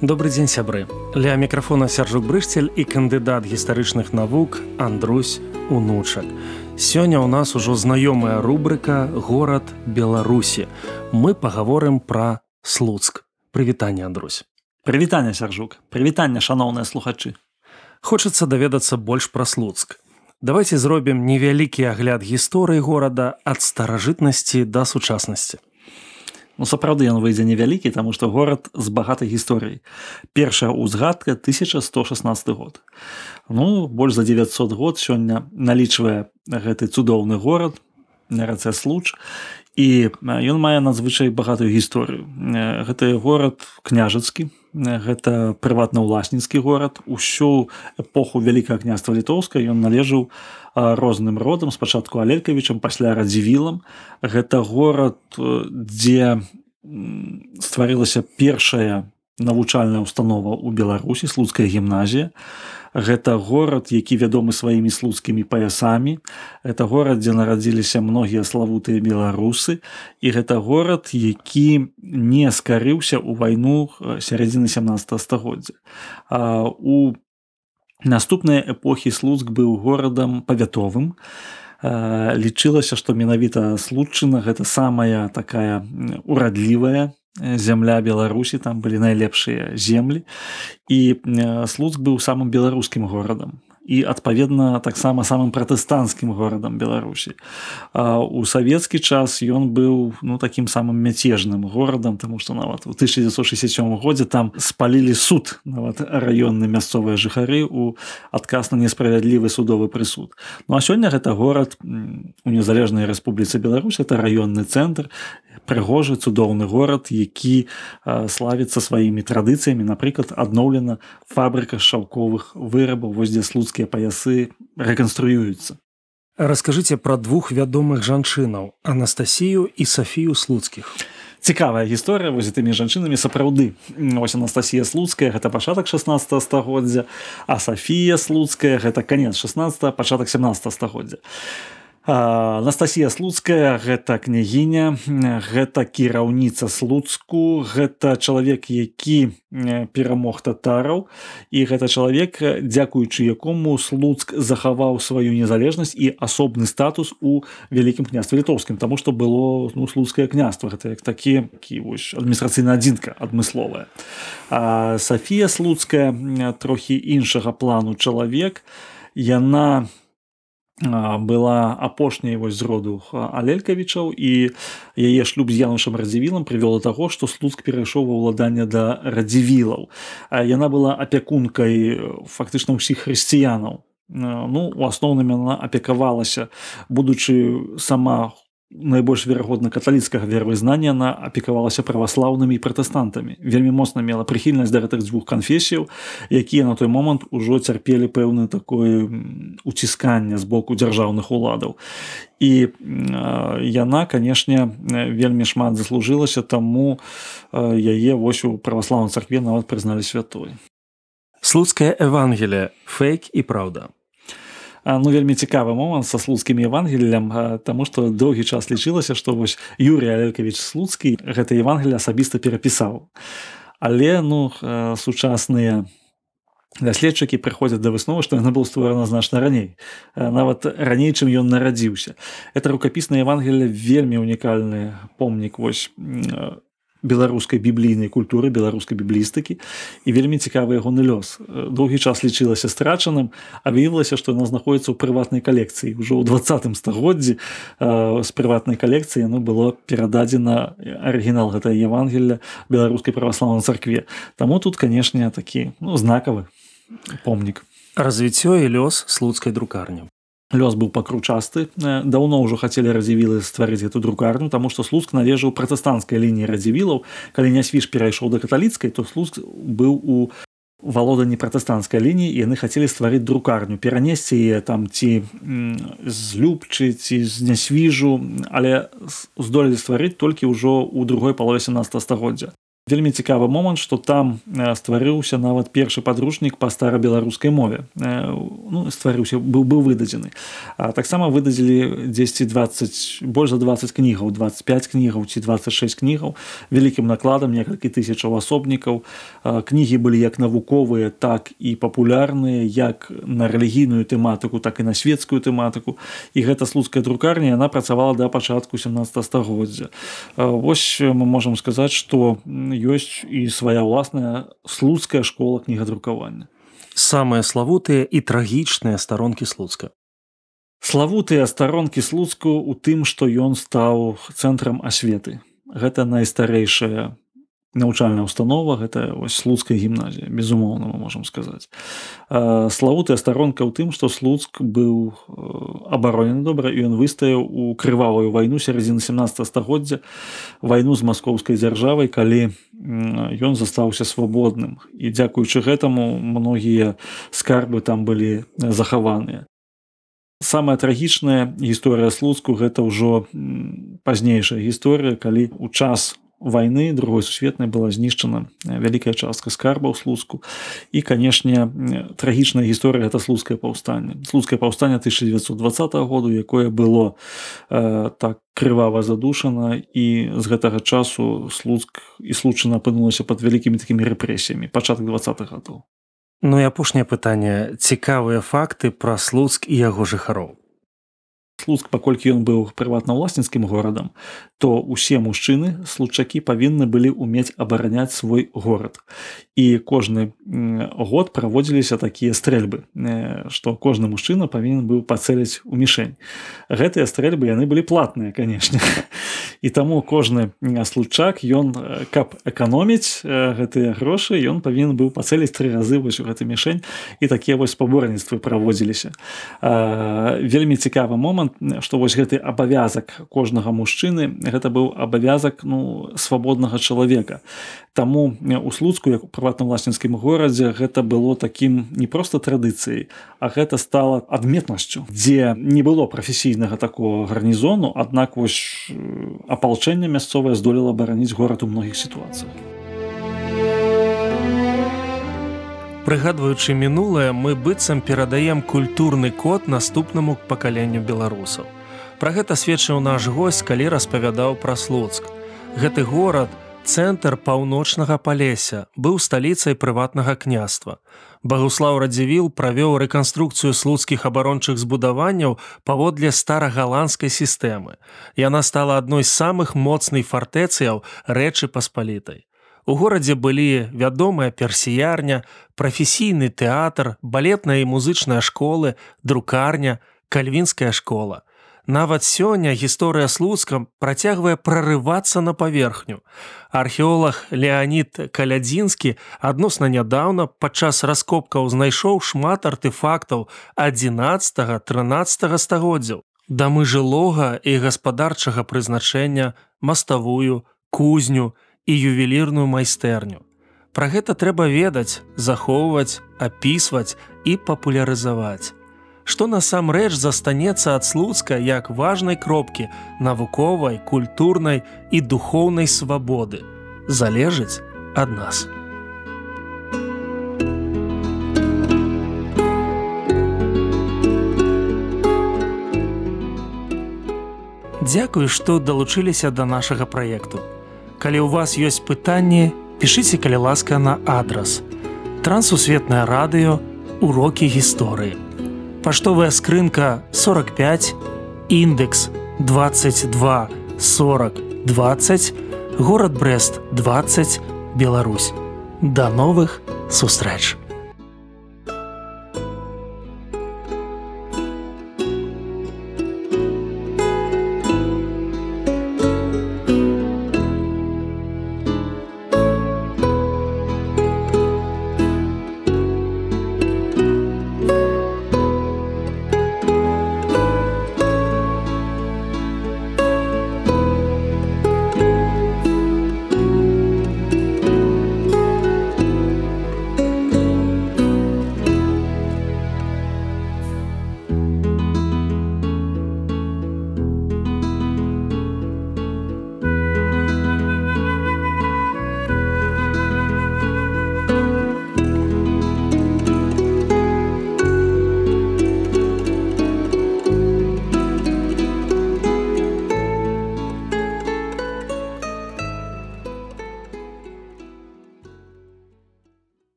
Добры дзень сябры. Ля мікрафона сяржук брышцель і кандыдат гістарычных навук Андрусь унучак. Сёння ў нас ужо знаёмая рубрыка горад Беларусі. Мы пагаворым пра слуцк. Прывітанне Андрусь. Прывітанне сяржук, прывітанне шаноўныя слухачы. Хочацца даведацца больш пра слуцк. Давайте зробім невялікі агляд гісторыі горада ад старажытнасці да сучаснасці. Ну, сапраўды ён выйдзе невялікі таму што горад з багатай гісторыяй. Першая ўзгадка 1116 год. Ну больш за 900 год сёння налічвае гэты цудоўны горад на рацэ случ і ён мае надзвычай багатую гісторыю. Гэты горад княжацкі гэта прыватна-ўласніцкі горад. Усю эпоху вялікае княства літоўска ён належаў розным родам спачатку алелькавічам пасля радзівілам. Гэта горад дзе стварылася першая навучальная установа ў беларусі слуцкая гімназія гэта горад які вядомы сваімі слуцкімі паясамі. Это горад дзе нарадзіліся многія славутыя беларусы. І гэта горад які не скарыўся ў вайну сярэдзіны 17 стагоддзя. У наступныя эпохі слуцк быў горадам павятовым. Лічылася што менавіта случчына гэта самая такая урадлівая зямля беларусі там былі найлепшыя землі і слуцк быў самым беларускім горадам і адпаведна таксама самым пратэстанцкім горадам беларусі. У савецкі час ён быў ну такім самым мяцежным горадам тому что нават у 1967 годзе там спалілі суд нават раённы мясцовыя жыхары у адказ на несправядлівы судовы прысуд. Ну а сёння гэта горад у незалежнай рэспубліцы Беларусь это раённы цэнтр прыгожы цудоўны горад які славіцца сваімі традыцыямі. Напрыклад адноўлена фабрыка шаўковых вырабаў вось дзе слуцкія паясы рэканструююцца расскажыце пра двух вядомых жанчынаў анастасію і сафію слуцкіх цікавая гісторыя воз тымі жанчынамі сапраўды. Ось анастасія слуцкая гэта пачатак 16 стагоддзя а сафія слуцкая гэта канец 16 пачатак 17 стагоддзя Анастасія слуцкая гэта княгіня гэта кіраўніца слуцку гэта чалавек які перамог татараў і гэта чалавек дзякуючы якому слуцк захаваў сваю незалежнасць і асобны статус у вялікім княстве літоўскім тому што было ну слуцкае княства. Гэта як такі вось адміністрацыйна адзінка адмысловая. Сафія слуцкая трохі іншага плану чалавек. Яна была апошняй вось з роду алелькавічаў і яе шлюб з янушам радзівілам прывёла таго што слуцк перайшоў ва ўладанне да радзівілаў. Яна была апякункай фактычна ўсіх хрысціянаў. Ну у асноўным яна апекавалася будучы сама найбольш верагодна каталіцкага вервызнання на апекавалася праваслаўнымі пратэстантамі. Вельмі моцна мела прыхільнасць да гэтых дзвюх канфесіяў якія на той момант ужо цярпелі пэўны такое уцісканне з боку дзяржаўных уладаў. І яна канешне вельмі шмат заслужылася таму яе вось у праваслаўнай царкве нават прызналі святой. Слуцкая евангелія фейк і праўда ну вельмі цікавы момант са слуцкім евангеллем таму што доўгі час лічылася што вось юрий алелькавіч слуцкі гэта евангелля асабіста перапісаў. Але ну сучасныя даследчыкі прыходзяць да высновы што яна была створана значна раней. Нават раней чым ён нарадзіўся. Это рукапісная евангелля вельмі унікальны помнік вось беларускай біблійнай культуры беларускай біблістыкі. І вельмі цікавы ягоны лёс доўгі час лічылася страчаным а выявілася што яна знаходіцца ў прыватнай калекцыі. Ўжо ў двадцатым стагоддзі з прыватнай калекцыі яно было перададзена арыгінал гэта евангелля беларускай праваслаўнай царкве. Таму тут канешне такі ну знакавы помнік. Развіццё і лёс слуцкай друкарні лёс быў пакручасты даўно ўжо хацелі радзівілы стварыць эту друкарню таму што слуцк належаў пратэстанцкай лініі радзівілаў калі не свіш перайшоў да каталіцкай то слуцк быў у валоданні пратэстанцкай лініі яны хацелі стварыць друкарню перанесці яе там ці злюбчы ці знясвіжу але здолелі стварыць толькі ўжо ў другой палове 17 стагоддзя вельмі цікавы момант что там стварыўся нават першы падручнік па старабеларускай мове. Ну, стварыўся быў быў выдадзены. Таксама выдадзілі 10 20 больш за 20 кнігаў 25 кнігаў ці 26 кнігаў вялікім накладам некалькі тысячаў асобнікаў. Кнігі былі як навуковыя так і папулярныя як на рэлігійную тэматыку так і на светскую тэматыку. І гэта слуцкая друкарня яна працавала да пачатку 17 стагоддзя. Вось мы можемм сказаць что ёсць і свая ўласная слуцкая школа кнігадрукавання самыя славутыя і трагічныя старонкі слуцка. Славутыя старонкі слуцку у тым што ён стаў цэнтрам асветы. Гэта найстарэйшая навучальная установа гэта вось слуцкая гімназія безумоўна мы можемм сказаць. Славутая старонка ў тым што слуцк быў абаронены добра і ён выстаяў у крывавую вайну сярэдзіны 17 стагоддзя вайну з маскоўскай дзяржавай калі ён застаўся свабодным. І дзякуючы гэтаму многія скарбы там былі захаваныя. Самая трагічная гісторыя слуцку гэта ўжо пазнейшая гісторыя калі у час войны другой сусветнай была знішчана вялікая частка скарба ў слуцку і канешне трагічная гісторыя гэта слуцкае паўстанне слуцкае паўстанне 1920 году якое было э, так крывава задушана і з гэтага часу слуцк і случана апынулася под вялікімі такімі рэпрэсіямі пачатак 20 гадоў. Ну і апошняе пытанне. Цікавыя факты пра слуцк і яго жыхароў слуцк паколькі ён быў прыватна-ўласніцкім горадам то усе мужчыны случакі павінны былі ўмець абараняць свой горад. І кожны год праводзіліся такія стрэльбы што кожны мужчына павінен быў пацэліць у мішень гэтыя стрэльбы яны былі платныя канешне і таму кожны случак ён каб эканоміць гэтыя грошы ён павінен быў пацэліць тры разы вось у гэты мішень і такія вось спаборніцтвы праводзіліся. Вельмі цікавы момант што вось гэты абавязак кожнага мужчыны гэта быў абавязак ну свабоднага чалавека. Таму у слуцку як у прыватна-власніцкім горадзе гэта было такім не проста традыцыяй а гэта стала адметнасцю дзе не было прафесійнага такого гарнізону аднак вось апалчэнне мясцовае здолела бараніць горад у многіх сітуацыях Прыгадваючы мінулае, мы быццам перадаем культурны код наступнаму пакаленню беларусаў. Пра гэта сведчыў наш госць, калі распавядаў пра слуцк. Гэты горад, цэнтр паўночнага палеся, быў сталіцай прыватнага княства. Багуслаў радзівіл правёў рэканструкцыю слуцкіх абарончых збудаванняў паводле старагаландскай сістэмы. Яна стала адной з самых моцных фартэцыяў рэчы паспалітай. У горадзе былі вядомая персіярня, прафесійны тэатр, балетная і музычная школы, друкарня, кальвінская школа. Нават сёння гісторыя слуцкам працягвае прарывацца на паверхню. Археолог Леонид Калядзінскі адносна нядаўна падчас раскопкаў знайшоў шмат артефактаў 11-13 стагоддзяў. Дамы жылога і гаспадарчага прызначэння, маставую, кузню, і ювелірную майстэрню. Пра гэта трэба ведаць, захоўваць, апісваць і папулярызаваць. Што насамрэч застанецца ад слуцка як важнай кропкі навуковай, культурнай і духоўнай свабоды, залежыць ад нас. Дзякую, што далучыліся да нашага праекту. Калі ў вас ёсць пытанні, пішыце калі ласка на адрас. Трансусветнае радыё, урокі гісторыі. Паштовая скрынка 45, індекс 22 40 20, горад Брест 20, Беларусь. Да новых сустрэч!